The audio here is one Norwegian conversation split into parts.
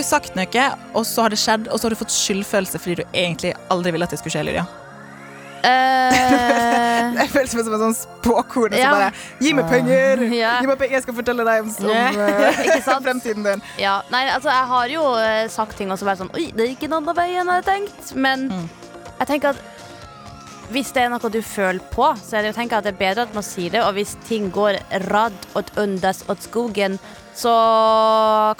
du sagt noe, og så har det skjedd, og så har du fått skyldfølelse fordi du egentlig aldri ville at det skulle skje, Lydia? Uh, Jeg føles som en sånn spåkone Ja. som bare Gi meg penger! Ja. Gi meg penger, Jeg skal fortelle deg om, om eh, fremtiden din. ja, nei, altså Jeg har jo eh, sagt ting og så vært sånn Oi, det gikk en annen vei enn jeg hadde tenkt. Men jeg tenker at hvis det er noe du føler på, så er det, jeg tenker at det er bedre at man sier det. Og hvis ting går rad åt undas åt skogen, så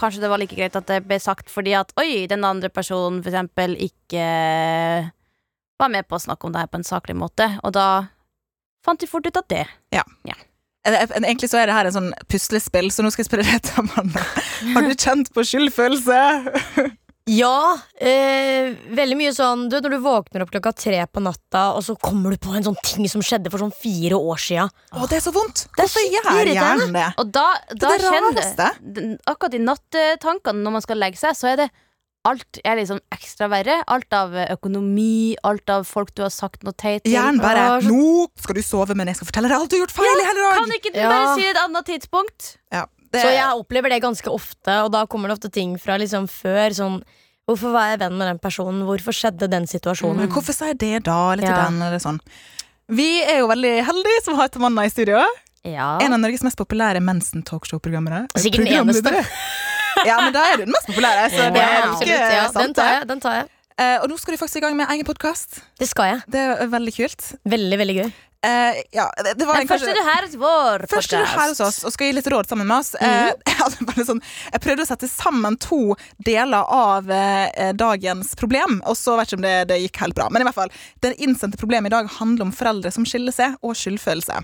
kanskje det var like greit at det ble sagt fordi at oi, den andre personen for eksempel ikke var med på å snakke om det her på en saklig måte. Og da fant de fort ut at det Ja. ja. Egentlig så er det her en sånn puslespill, så nå skal jeg spørre deg, Amanda. Har du kjent på skyldfølelse? Ja, eh, veldig mye sånn du, Når du våkner opp klokka tre på natta, og så kommer du på en sånn ting som skjedde for sånn fire år sia. Å, det er så vondt! Det er skikkelig irriterende. Og da, da det kjenner rareste. Akkurat i nattetankene når man skal legge seg, så er det alt er liksom ekstra verre. Alt av økonomi, alt av folk du har sagt noe teit til. Hjernen bare så- 'Nå skal du sove, men jeg skal fortelle deg alt du har gjort feil i hele dag'. Kan ikke du Ja. bare si et annet tidspunkt? Ja, det, Så jeg opplever det ganske ofte, og da kommer det ofte ting fra liksom før. Sånn Hvorfor var jeg venn med den personen? Hvorfor skjedde den situasjonen? Mm, hvorfor sa jeg det da? Eller til Ja. den, eller sånn. Vi er jo veldig heldige som har Tamanna i studio. Ja. En av Norges mest populære mensen-talkshow-programmere. Sikkert den eneste. Ja, men da er du den mest populære. Så det er Ja, ikke ja. sant, Den tar jeg. Den tar jeg. Uh, og nå skal du faktisk i gang med egen podkast. Det skal jeg. Det er veldig kult. Veldig, veldig gøy. Eh, ja, det, det var Men en kanskje- er du her hos vår Først er du her hos oss og skal gi litt råd sammen med oss. Eh, jeg, hadde bare sånn, jeg prøvde å sette sammen to deler av uh, dagens problem, og så vet ikke om det, det gikk helt bra. Men i hvert fall, det innsendte problemet i dag handler om foreldre som skiller seg, og skyldfølelse.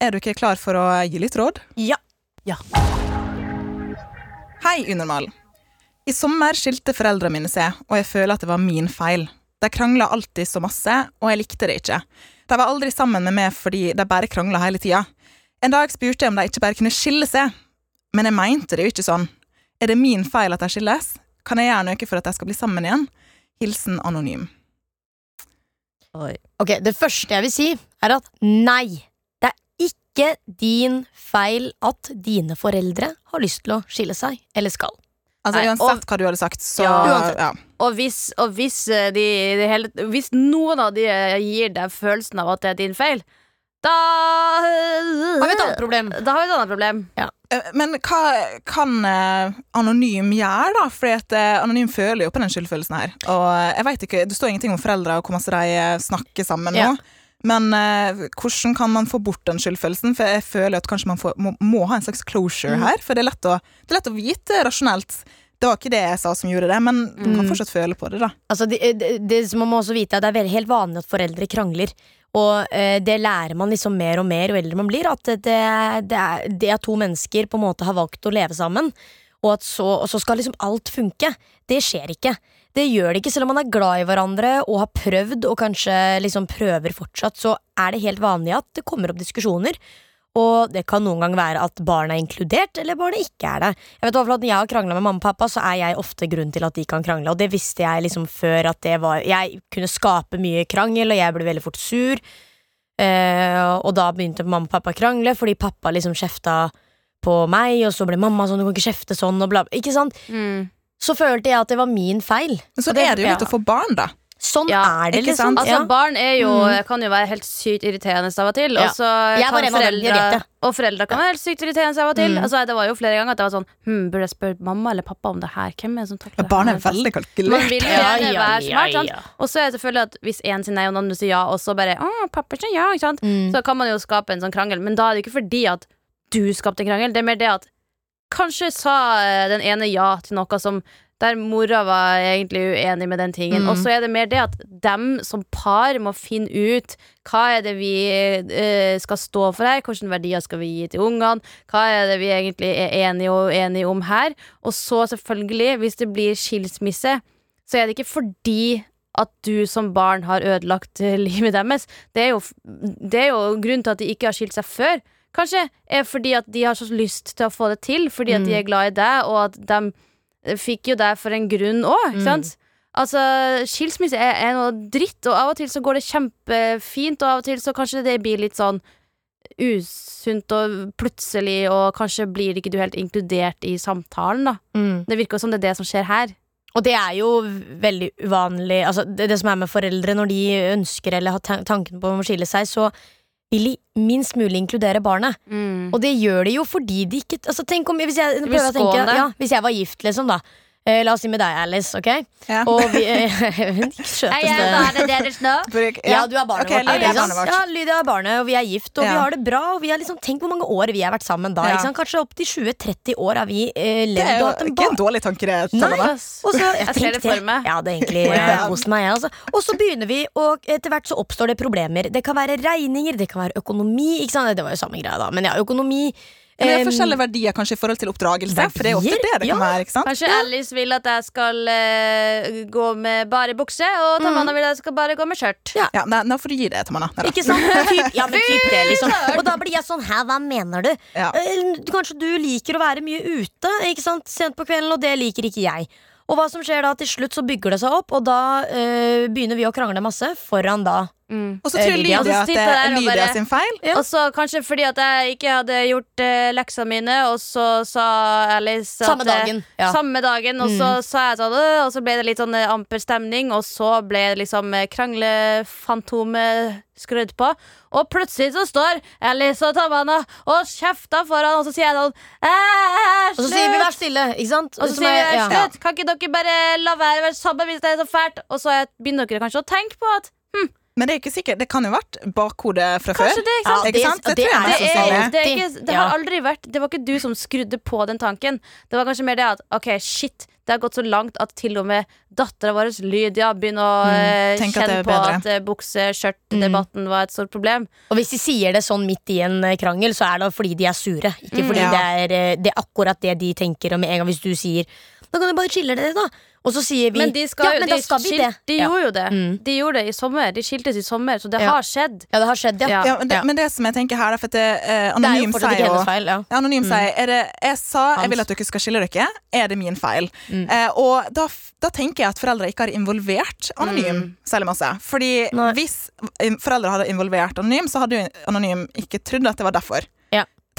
Er du ikke klar for å gi litt råd? Ja. Hei, Unormal. I sommer skilte foreldrene mine seg, og jeg føler at det var min feil. De krangla alltid så masse, og jeg likte det ikke. De var aldri sammen med meg fordi de bare krangla hele tida. En dag spurte jeg om de ikke bare kunne skille seg, men jeg mente det jo ikke sånn. Er det min feil at de skilles? Kan jeg gjøre noe for at de skal bli sammen igjen? Hilsen anonym. Ok, Det første jeg vil si, er at nei. Det er ikke din feil at dine foreldre har lyst til å skille seg, eller skal. Altså Nei, Uansett hva du hadde sagt, så Ja. Ja. Og hvis, og hvis, eh, de, de hele, hvis noen av de eh, gir deg følelsen av at det er din feil, da Har vi et annet problem? Da har vi et annet problem. Ja. Men hva kan eh, Anonym gjøre, da? Eh, Anonym føler jo på den skyldfølelsen her. Og eh, jeg vet ikke, Det står ingenting om foreldre og hvor masse de eh, snakker sammen Ja. Men eh, hvordan kan man få bort den skyldfølelsen? For jeg føler at kanskje man får, må, må ha en slags closure Mm. her. For det er, å, det er lett å vite rasjonelt. Det var ikke det jeg sa som gjorde det, men du kan Mm. fortsatt føle på det. da Altså, det, det, det, man må også vite at det er helt vanlig at foreldre krangler. Og eh, det lærer man liksom mer og mer jo eldre man blir. At det, det, er, det at to mennesker på en måte har valgt å leve sammen, og, så, og så skal liksom alt funke. Det skjer ikke. Det gjør det ikke, selv om man er glad i hverandre og har prøvd og kanskje liksom prøver fortsatt, så er det helt vanlig at det kommer opp diskusjoner. Og det kan noen gang være at barn er inkludert, eller barnet ikke er det. Jeg vet at Når jeg har krangla med mamma og pappa, så er jeg ofte grunnen til at de kan krangle. Og det visste jeg liksom før at det var Jeg kunne skape mye krangel, og jeg ble veldig fort sur. Eh, og da begynte mamma og pappa å krangle, fordi pappa liksom kjefta på meg, og så ble mamma sånn 'du kan ikke kjefte sånn', og bla, bla. Ikke sant? Mm. Så følte jeg at det var min feil. Men så det- er det jo litt ja. å få barn, da. Sånn Ja, er det, liksom. Altså, Barn er jo, Mm. kan jo være helt sykt irriterende av og til. Ja. Og, så kan foreldre, og foreldre kan være helt sykt irriterende av og til. Mm. Altså, det var jo flere ganger at jeg var sånn hm, Burde jeg spørre mamma eller pappa om det her? Hvem er det som takler det barn er veldig Man kalkulert. vil gjerne være smart. sant? Og så er det selvfølgelig at hvis én sier nei og den andre sier ja, og så bare Å, pappa sier ja, ikke sant? Mm. Så kan man jo skape en sånn krangel. Men da er det ikke fordi at du skapte en krangel, det er mer det at kanskje sa eh, den ene ja til noe som der mora var egentlig uenig med den tingen. Mm. Og så er det mer det at dem som par må finne ut hva er det vi eh, skal stå for her, hvilke verdier skal vi gi til ungene, hva er det vi egentlig er enige og uenige om her. Og så selvfølgelig, hvis det blir skilsmisse, så er det ikke fordi at du som barn har ødelagt eh, livet deres. Det er, jo, det er jo grunnen til at de ikke har skilt seg før. Kanskje er fordi at de har så lyst til å få det til, fordi at de er glad i deg, og at de eh, fikk jo deg for en grunn òg, ikke sant? Altså, Skilsmisse er, er noe dritt, og av og til så går det kjempefint, og av og til så kanskje det blir litt sånn usunt og plutselig, og kanskje blir ikke du helt inkludert i samtalen, da. Mm. Det virker som det er det som skjer her. Og det er jo veldig uvanlig altså det, det som er med foreldre Når de ønsker eller har tanken på å skille seg Så vil de minst mulig inkludere barnet. Mm. Og det gjør de jo fordi de ikke altså, Tenk om, hvis jeg, prøver å tenke, ja, hvis jeg var gift liksom da eh, La oss si med deg Alice, ok? Ja. Og vi, eh, ikke søteste deres nå. ja, du er barnet vårt. Lydia er barnet vårt. Ja, Lydia er barnet, og vi er gift, og vi har det bra. Og vi har liksom, tenk hvor mange år vi har vært sammen da. Ja. Ikke sant? Kanskje opp til 20-30 år har vi eh, Det levd er og jo hatt en ikke en dårlig tanke, det. Nei. Og så, Jeg ser det for meg. Ja, det er egentlig Ja. eh, kost meg, jeg, altså. Og så begynner vi, og etter hvert så oppstår det problemer. Det kan være regninger, det kan være økonomi. Ikke sant? Det var jo samme greia, da. Men ja, økonomi. Men det er forskjellige verdier kanskje i forhold til oppdragelse. For det er ofte Verdier? det det kan Ja. være. ikke sant? Kanskje Alice vil at jeg skal uh, gå med bare bukse, og Tamanna vil at jeg skal bare gå med skjørt. Ja. Ja, nei, Nå får du gi det Tamanna. Ikke sant? Typ, ja, men typ det, liksom. Og da blir jeg sånn Hæ, hva mener du? Ja. Eh, Kanskje du liker å være mye ute ikke sant? sent på kvelden, og det liker ikke jeg. Og hva som skjer da, til slutt så bygger det seg opp, og da eh, begynner vi å krangle masse foran da. Mm. Og så tror Eh, Lydia. Lydia at det er Lydia bare- sin feil. Ja. Og så kanskje fordi at jeg ikke hadde gjort uh, leksene mine, og så sa Alice at Samme dagen, ja. Samme dagen, og så sa jeg sånn Og så ble det litt sånn eh, amper stemning, og så ble det liksom eh, kranglefantomet skrudd på. Og plutselig så står Alice og Tamanna og kjefter foran, og så sier jeg sånn «Æ, Og så sier vi slutt!» vær stille, ikke sant? Og så sier vi ja. slutt, kan ikke dere bare la være å være sammen hvis det er så fælt? Og så er- begynner dere kanskje å tenke på at Men det er ikke sikkert, det kan jo ha vært bakhodet fra før. Kanskje det, ikke sant? Ikke sant? det- Det tror jeg det er Det, er, det, ikke, det har aldri vært Det var ikke du som skrudde på den tanken. Det var kanskje mer det at OK, shit, det har gått så langt at til og med dattera vår Lydia begynner å mm, kjenne at kjenne er på bedre. at eh, bukse-skjørt-debatten var et stort problem. Og hvis de sier det sånn midt i en eh, krangel, så er det fordi de er sure. Ikke fordi Ja. det, er, eh, det er akkurat det de tenker. Og med en gang hvis du sier Da kan du bare chille dere, da. Og så sier vi Men de skal, ja, men de, da skal vi det. de gjorde jo det. Mm. De gjorde det i sommer. De skiltes i sommer, så det Ja. har skjedd. ja, det har skjedd, ja. Ja. Ja, men, det, men det som jeg tenker her, er for at det, eh, Det er jo Anonym fortsatt sier ikke jo hennes feil. Ja. Anonym mm. sier er det, Jeg sa jeg vil at dere skal skille dere. Er det min feil? Mm. Eh, og da, da tenker jeg at foreldre ikke har involvert Anonym særlig masse. Fordi Nei. hvis eh, foreldre hadde involvert Anonym, så hadde jo Anonym ikke trodd at det var derfor.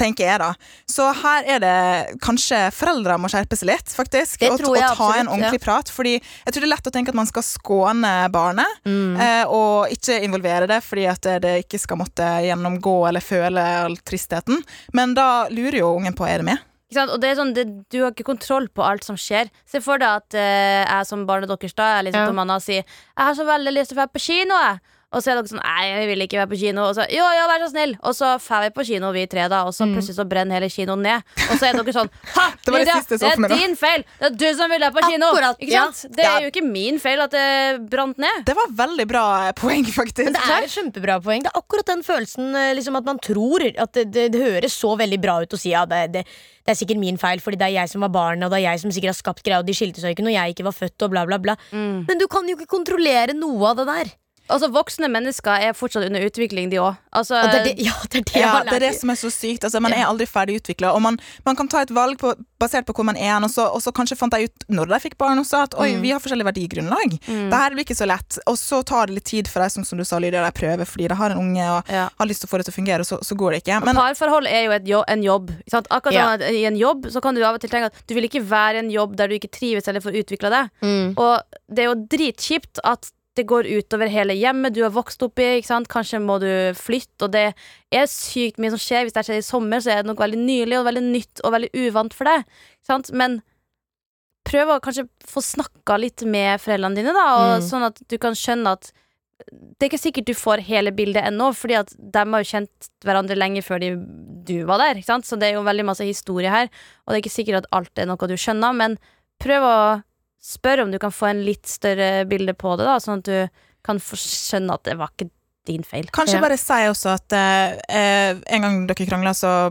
Tenker jeg da Så her er det kanskje foreldre må skjerpe seg litt, faktisk. Det og, jeg og ta en ordentlig ja. prat. Fordi jeg tror det er lett å tenke at man skal skåne barnet, Mm. eh, og ikke involvere det fordi at det, det ikke skal måtte gjennomgå eller føle all tristheten. Men da lurer jo ungen på er det med. Ikke sant? Og det er sånn, det, Du har ikke kontroll på alt som skjer. Se for deg at eh, jeg som barnet deres da er liksom Ja. på mandag og sier Jeg har så veldig lyst til å dra på kino. Jeg. Og så er dere sånn Nei, jeg vil ikke være på kino. Og så jo, jo, vær så snill. Og så drar vi på kino, vi tre, da. Og så plutselig så brenner hele kinoen ned. Og så er dere sånn Ha! Det var det Lydia, siste det er din feil! Det er du som vil være på kino! Akkurat, Ikke ja. Det er jo ikke min feil at det brant ned. Det var veldig bra poeng, faktisk. Men det er et kjempebra poeng. Det er akkurat den følelsen eh, liksom, at man tror at det, det, det høres så veldig bra ut å si ja, det, det, det er sikkert min feil, fordi det er jeg som var barnet, og det er jeg som sikkert har skapt greia, og de skilte seg ikke når jeg ikke var født, og bla, bla, bla. Mm. Men du kan jo ikke kontrollere noe av det der. Altså, Voksne mennesker er fortsatt under utvikling, de òg. Altså, Og det er det, ja, det er det Ja, det er det som er så sykt. Altså, man er aldri ferdig utvikla. Og man, man kan ta et valg på, basert på hvor man er, og så, og så kanskje fant jeg ut når de fikk barn også, at oi, vi har forskjellig verdigrunnlag. Det her blir ikke så lett. Og så tar det litt tid for deg, som, som du sa, Lydia, de prøver fordi de har en unge og Ja. har lyst til å få det til å fungere, og så, så går det ikke. Men Parforhold er jo et jo en jobb. Sant? Akkurat Ja. sånn at I en jobb så kan du av og til tenke at du vil ikke være i en jobb der du ikke trives eller får utvikla deg. Mm. Og det er jo dritkjipt at det går utover hele hjemmet du har vokst opp i. Kanskje må du flytte, og det er sykt mye som skjer. Hvis det skjer i sommer, så er det noe veldig nylig og veldig nytt og veldig uvant for deg. Men prøv å kanskje få snakka litt med foreldrene dine, da, og Mm. sånn at du kan skjønne at Det er ikke sikkert du får hele bildet ennå, Fordi at de har jo kjent hverandre lenge før de, du var der. Så det er jo veldig masse historie her, og det er ikke sikkert at alt er noe du skjønner, men prøv å spørre om du kan få en litt større bilde på det, da, sånn at du kan få skjønne at det var ikke din feil. Kanskje Ja. bare si også at eh, en gang dere krangla, så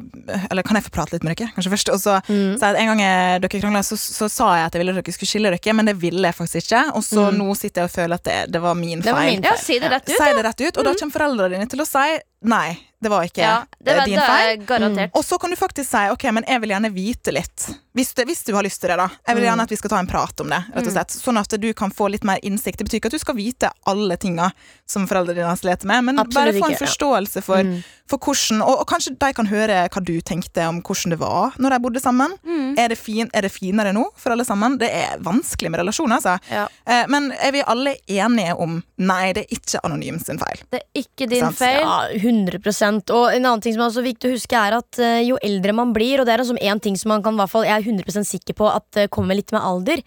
Eller kan jeg få prate litt med dere, kanskje først? Og så Mm. si at en gang eh, dere krangla, så, så sa jeg at jeg ville at dere skulle skille dere, men det ville jeg faktisk ikke. Og så Mm. nå sitter jeg og føler at det, det var min Det var feil. Ja, si det rett ut. Si det rett ut, og da kommer foreldrene dine til å si nei, det var ikke Ja, det eh, var, din feil. er garantert. Og så kan du faktisk si ok, men jeg vil gjerne vite litt. Hvis, det, hvis du har lyst til det, da. Jeg vil Mm. gjerne at vi skal ta en prat om det. rett og slett Sånn at du kan få litt mer innsikt. Det betyr ikke at du skal vite alle tinga som foreldrene dine slitt med, men Absolutt bare få en ikke, ja. forståelse for, Mm. for hvordan og, og kanskje de kan høre hva du tenkte om hvordan det var når de bodde sammen. Mm. Er, det fin, er det finere nå for alle sammen? Det er vanskelig med relasjoner, altså. Ja. Eh, men er vi alle enige om nei, det er ikke Anonym sin feil? Det er ikke din Sant. feil. Ja, 100% Og en annen ting som er også viktig å huske, er at eh, jo eldre man blir, og det er altså en ting som man kan, fall, jeg er 100% sikker på at eh, kommer litt med alder,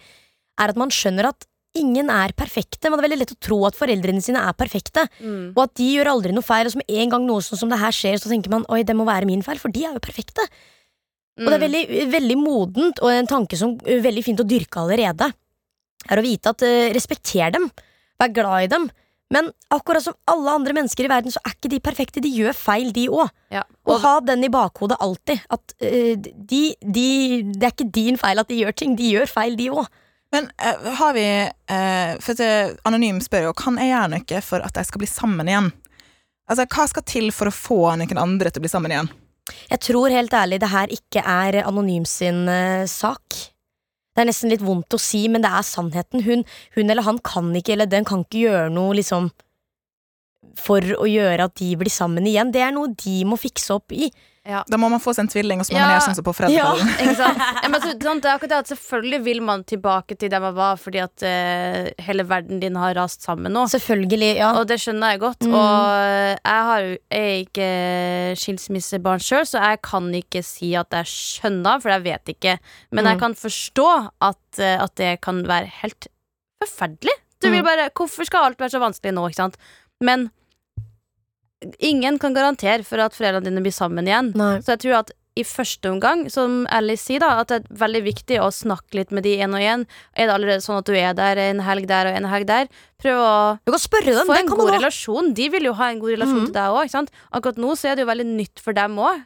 er at man skjønner at ingen er perfekte. Man er veldig lett å tro at foreldrene sine er perfekte, Mm. og at de gjør aldri noe feil. Og så med en gang noe sånn som det her skjer, så tenker man oi, det må være min feil, for de er jo perfekte. Og det er Mm. veldig, veldig modent, og en tanke som er veldig fint å dyrke allerede, er å vite at uh, respekter dem, vær glad i dem. Men akkurat som alle andre mennesker i verden, så er ikke de perfekte. De gjør feil, de òg. Ja. Og Og, ha den i bakhodet alltid. At uh, de, de Det er ikke din feil at de gjør ting. De gjør feil, de òg. Men uh, har vi For Anonym spør jo Kan jeg gjøre noe for at de skal bli sammen igjen. Altså, Hva skal til for å få noen andre til å bli sammen igjen? Jeg tror helt ærlig det her ikke er Anonym sin uh, sak. Det er nesten litt vondt å si, men det er sannheten. Hun, hun eller han kan ikke, eller den kan ikke gjøre noe liksom for å gjøre at de blir sammen igjen. Det er noe de må fikse opp i. Da må man få seg en tvilling, og så må Ja. man gjøre sånn som på fred. ikke sant? Ja, men så, sånn, det er akkurat det at Selvfølgelig vil man tilbake til der man var, fordi at uh, hele verden din har rast sammen nå. Selvfølgelig, ja. Og det skjønner jeg godt. Mm. Og jeg har, jo- jeg er ikke skilsmissebarn sjøl, så jeg kan ikke si at jeg skjønner, for jeg vet ikke. Men jeg Mm. kan forstå at, eh, at det kan være helt forferdelig. Du vil Mm. bare, Hvorfor skal alt være så vanskelig nå? ikke sant? Men ingen kan garantere for at foreldrene dine blir sammen igjen. Nei. Så jeg tror at i første omgang, som Alice sier, da, at det er veldig viktig å snakke litt med de en og en. Er det allerede sånn at du er der en helg der og en helg der? Prøv å få en god relasjon. De vil jo ha en god relasjon Mhm. til deg òg. Akkurat nå så er det jo veldig nytt for dem òg.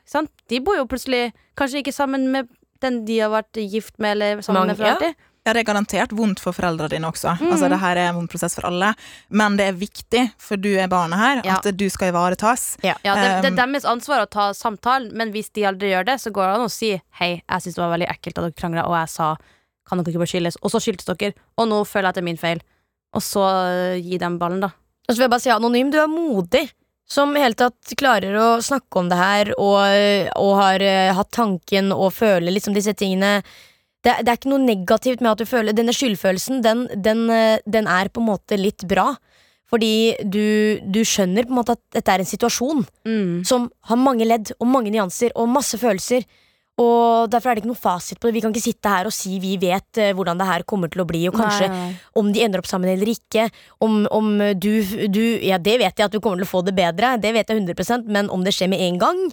De bor jo plutselig kanskje ikke sammen med den de har vært gift med eller sammen med for Mange, ja. Ja, det er garantert vondt for foreldrene dine også. Mm. Altså, det her er en vond prosess for alle. Men det er viktig, for du er barnet her, Ja. at du skal ivaretas. Ja, det, det er Um, deres ansvar å ta samtalen, men hvis de aldri gjør det, så går det an å si hei, jeg syns det var veldig ekkelt at dere krangla, og jeg sa kan dere ikke bare skilles? Og så skiltes dere, og nå føler jeg at det er min feil. Og så øh, gi dem ballen, da. Og så vil jeg bare si anonym, du er modig. Som i hele tatt klarer å snakke om det her og, og har uh, hatt tanken og føler liksom disse tingene. Det, det er ikke noe negativt med at du føler Denne skyldfølelsen, den, den, eh, den er på en måte litt bra. Fordi du, du skjønner på en måte at dette er en situasjon Mm. som har mange ledd og mange nyanser og masse følelser. Og Derfor er det ikke noe fasit på det. Vi kan ikke sitte her og si vi vet eh, hvordan det her kommer til å bli. Og kanskje Nei, nei. om de ender opp sammen eller ikke. Om, om du, du Ja, det vet jeg at du kommer til å få det bedre, det vet jeg 100% men om det skjer med en gang,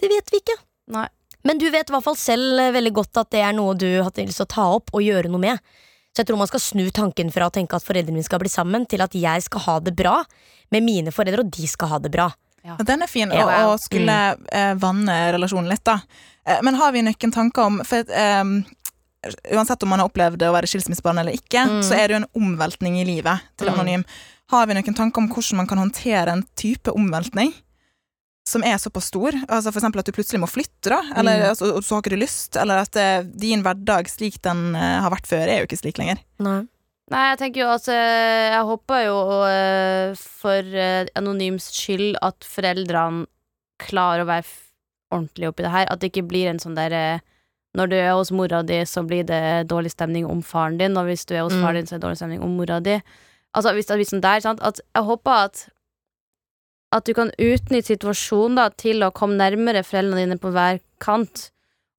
det vet vi ikke. Nei. Men du vet i hvert fall selv eh, veldig godt at det er noe du har lyst til å ta opp og gjøre noe med. Så jeg tror man skal snu tanken fra å tenke at foreldrene mine skal bli sammen, til at jeg skal ha det bra med mine foreldre, og de skal ha det bra. Ja, Den er fin, Ja, og, skulle mm. vanne relasjonen litt, da. Eh, men har vi noen tanker om For um, uansett om man har opplevd å være skilsmissebarn eller ikke, Mm. så er det jo en omveltning i livet til Mm. Anonym. Har vi noen tanker om hvordan man kan håndtere en type omveltning? Som er såpass stor. Altså eksempel at du plutselig må flytte, da. Eller Mm. altså, så har ikke du lyst. Eller at det, din hverdag slik den uh, har vært før, er jo ikke slik lenger. Nei. Nei, jeg tenker jo eh, Jeg håper jo uh, for uh, Anonyms skyld at foreldrene klarer å være f- ordentlig oppi det her. At det ikke blir en sånn der eh, Når du er hos mora di, så blir det dårlig stemning om faren din, og hvis du er hos Mm. faren din, så er det dårlig stemning om mora di. Altså hvis det blir sånn der, sant. At jeg håper at at du kan utnytte situasjonen da til å komme nærmere foreldrene dine på hver kant.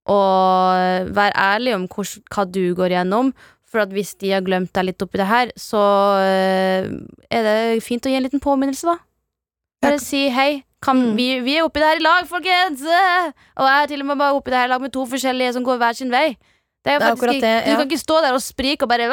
Og være ærlig om hvor, hva du går gjennom. For at hvis de har glemt deg litt oppi det her, så eh, er det fint å gi en liten påminnelse, da. Bare si hei. Kan, Mm. vi, vi er oppi det her i lag, folkens! Og jeg er til og med bare oppi det her i lag med to forskjellige som går hver sin vei. Det er Det er faktisk akkurat det. Ja. Du kan ikke stå der og sprike og bare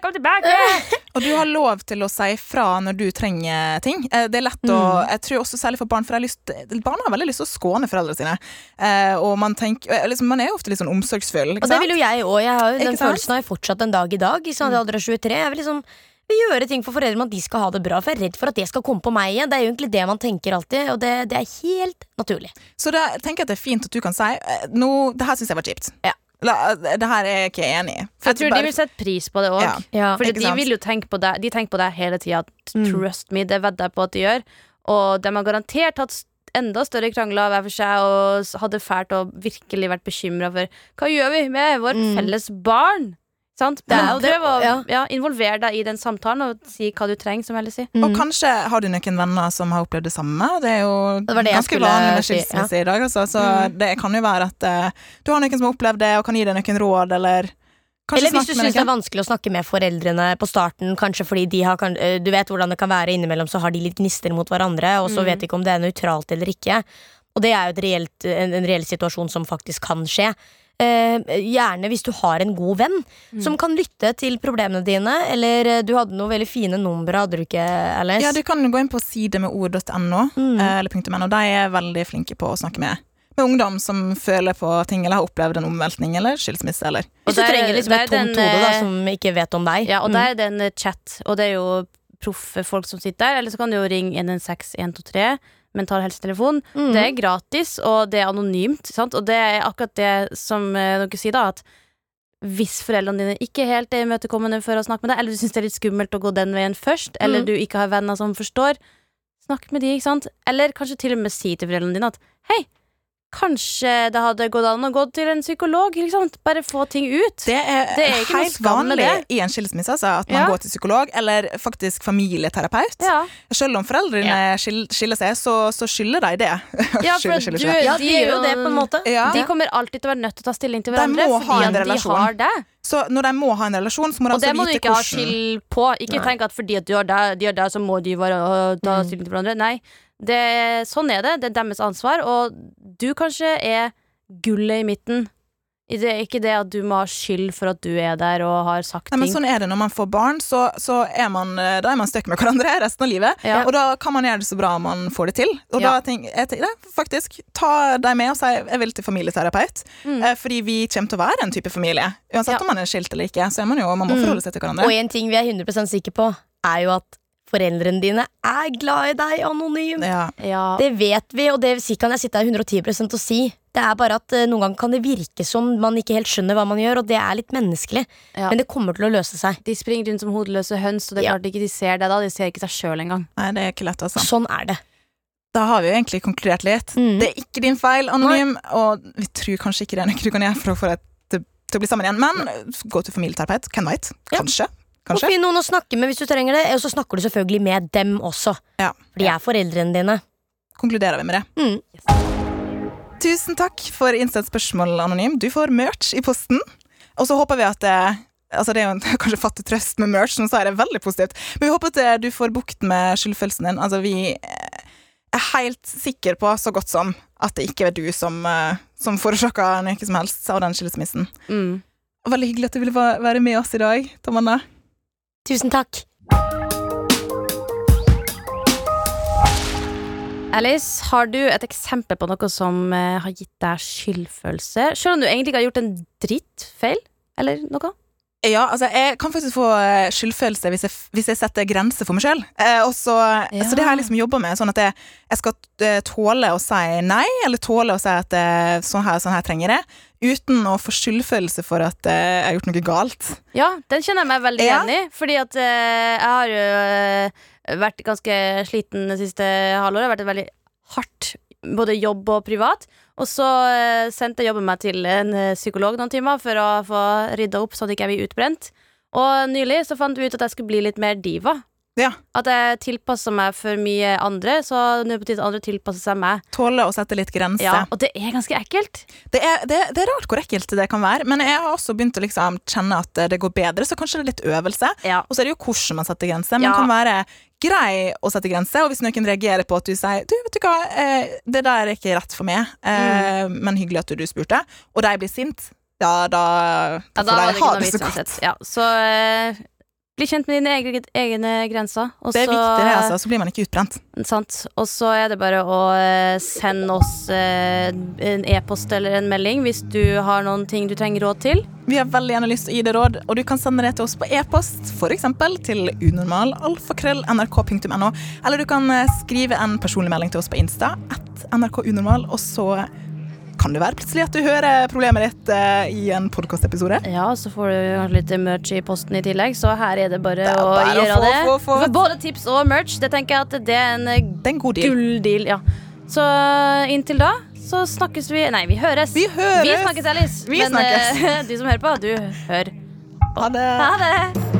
Kom tilbake! Og du har lov til å si fra når du trenger ting. Eh, Det er lett å Mm. Jeg tror også særlig for barn, for jeg har lyst, barn har veldig lyst til å skåne foreldrene sine. Eh, og man tenker eh, liksom, Man er jo ofte litt sånn omsorgsfull. Ikke Og det vil jo jeg òg. Den sant? følelsen har jeg fortsatt en dag i dag. Ikke sant? Alder av 23. Jeg vil liksom vil gjøre ting for foreldrene at de skal ha det bra. For jeg er redd for at det skal komme på meg igjen. Det er jo egentlig det man tenker alltid, og det, det er helt naturlig. Så da tenker jeg at det er fint at du kan si nå, det her syns jeg var kjipt. Ja. La, det her er jeg ikke enig i. Jeg tror bare- de vil sette pris på det òg. Ja. Ja. De vil jo tenke på deg De tenker på deg hele tida. Mm. Trust me, det vedder jeg på at de gjør. Og de har garantert hatt enda større krangler hver for seg og hadde fælt og virkelig vært bekymra for hva gjør vi med vårt Mm. felles barn. Sant? Det er Men jo Prøv å ja. ja, involvere deg i den samtalen og si hva du trenger, som sier. Og Mm. kanskje har du noen venner som har opplevd det samme. Det er jo Det det ganske vanlig med si, ja. i dag. Altså. Så Mm. det kan jo være at uh, du har noen som har opplevd det, og kan gi deg noen råd, eller kanskje Eller hvis du syns det er vanskelig å snakke med foreldrene på starten, kanskje fordi de har eh, Du vet hvordan det kan være innimellom, så har de litt gnister mot hverandre, og så Mm. vet de ikke om det er nøytralt eller ikke. Og det er jo et reelt, en, en reell situasjon som faktisk kan skje. Eh, gjerne hvis du har en god venn Mm. som kan lytte til problemene dine. Eller eh, du hadde noen veldig fine numre, hadde du ikke, Alice? Ja, du kan gå inn på sidemedord.no, Mm. eh, eller .no. De er veldig flinke på å snakke med, med ungdom som føler på ting, eller har opplevd en omveltning eller skilsmisse. Eller. Hvis du Og der- trenger liksom et tomt hode da, som ikke vet om deg. Ja, og Mm. der er det en chat, og det er jo proffe folk som sitter der. Eller så kan du jo ringe 116 123, mental helsetelefon. Mm. Det er gratis, og det er anonymt. Sant? Og det er akkurat det som eh, dere sier, da. At hvis foreldrene dine ikke helt er imøtekommende for å snakke med deg, eller du syns det er litt skummelt å gå den veien først, eller Mm. du ikke har venner som forstår, snakk med de, ikke sant? Eller kanskje til og med si til foreldrene dine at hei, kanskje det hadde gått an å gå til en psykolog, Liksom. Bare få ting ut. Det er, Det er ikke helt vanlig det. i en skilsmisse altså, at man Ja. går til psykolog, eller faktisk familieterapeut. Ja, Selv om foreldrene ja. skiller seg, så, så skylder de det. ja for skiller, skiller du. Ja, de gjør jo det, på en måte. Ja. De kommer alltid til å være nødt til å ta stilling til hverandre de fordi at de har det. Så når de må ha en relasjon, så må de Og det må du ikke ikke ha hvordan skyld på. Ikke Nei. tenk at fordi at de gjør det, de gjør det så må de bare ta Mm. stilling til hverandre. Nei, det, sånn er det. Det er deres ansvar. Og du kanskje er gullet i midten. Det er ikke det at du må ha skyld for at du er der og har sagt Nei, men ting. sånn er det når man får barn, så, så er man, eh, da er man stuck med hverandre resten av livet. Ja. Og da kan man gjøre det så bra man får det til. Og Ja. da tenker jeg tenker, det, faktisk, ta deg med og si jeg vil til familieterapeut. Mm. Eh, fordi vi kommer til å være en type familie. Uansett om man er skilt eller ikke, så er man jo, man må Mm. forholde seg til hverandre. Og en ting vi er 100 sikre på, er jo at foreldrene dine er glad i deg anonym. Ja. Ja. Det vet vi, og det kan jeg sitte her 110% og si. Det er bare at eh, Noen ganger kan det virke som man ikke helt skjønner hva man gjør, og det er litt menneskelig. Ja. Men det kommer til å løse seg. De springer rundt som hodeløse høns, og det er Ja. klart ikke de ser det da. De ser ikke seg sjøl engang. Nei, det er ikke lett, altså. Sånn er det. Da har vi jo egentlig konkludert litt. Mm. Det er ikke din feil, anonym, og vi tror kanskje ikke det er noe du kan gjøre for å få deg til, til å bli sammen igjen. Men gå til familieterapeut. Hvem veit? Ja. Kanskje. Og finn noen å snakke med hvis du trenger det, og så snakker du selvfølgelig med dem også. Ja. For de er foreldrene dine. Konkluderer vi med det. Mm. Tusen takk for innsendt spørsmål, Anonym. Du får merch i posten. Og så håper vi at det, Altså Det er jo en, kanskje fattig trøst med merch, men så er det veldig positivt. Men vi håper at eh, du får bukt med skyldfølelsen din. Altså Vi eh, er helt sikre på, så godt som, at det ikke er du som, eh, som forårsaka noe som helst av den skilsmissen. Mm. Veldig hyggelig at du ville være med oss i dag, Tamanna. Tusen takk. Alice, har du et eksempel på noe som eh, har gitt deg skyldfølelse? Selv om du egentlig ikke har gjort en drittfeil? Eller noe? Ja, altså Jeg kan faktisk få eh, skyldfølelse hvis jeg, hvis jeg setter grenser for meg sjøl. Eh, så, Ja. så det har jeg liksom jobba med. Sånn at jeg, jeg skal eh, tåle å si nei, eller tåle å si at eh, sånn her, sånn her trenger jeg. Uten å få skyldfølelse for at eh, jeg har gjort noe galt. Ja, den kjenner jeg meg veldig Ja. igjen i. Fordi at eh, jeg har jo eh, vært ganske sliten det siste halvåret. Det har vært et veldig hardt både jobb og privat. Og så sendte jeg jobben meg til en eh, psykolog noen timer for å få rydda opp sånn at jeg ikke blir utbrent. Og nylig så fant vi ut at jeg skulle bli litt mer diva. Ja. At jeg tilpasser meg for mye andre, så nå er på tide at andre tilpasser seg meg. Tåle å sette litt grenser. Ja, og det er ganske ekkelt. Det, er, det, det er rart hvor ekkelt det kan være, men jeg har også begynt å liksom kjenne at det går bedre, så kanskje det er litt øvelse. Ja. Og så er det jo hvordan man setter grenser. Man Ja. kan være grei å sette grenser, og hvis noen reagerer på at du sier Du, vet du hva, eh, det der er ikke rett for meg, eh, Mm. men hyggelig at du spurte, og de blir sint, ja, da, Ja, da da får de ha det så godt. Ja, så eh, bli kjent med dine egne, egne grenser. Og Det er så- viktig, det, altså, så blir man ikke utbrent. Sant. Og så er det bare å eh, sende oss eh, en e-post eller en melding hvis du har noen ting du trenger råd til. Vi har veldig gjerne lyst til å gi deg råd, og du kan sende det til oss på e-post, f.eks. til unormal.alfakrøll.nrk.no, eller du kan eh, skrive en personlig melding til oss på Insta, at nrkunormal, og så kan det være plutselig at du hører problemet ditt eh, i en podkastepisode. Ja, så får du kanskje litt merch i posten i tillegg, så her er det bare Det er å bare å gjøre få, det. få, få. For både tips og merch. Det tenker jeg at det er en eh, Det er en god deal. gulldeal. Ja. Så eh, inntil da så snakkes vi Nei, vi høres. Vi høres! Vi snakkes, Alice. Vi Men snakkes. du som hører på, du hør. Ha det. Ha det!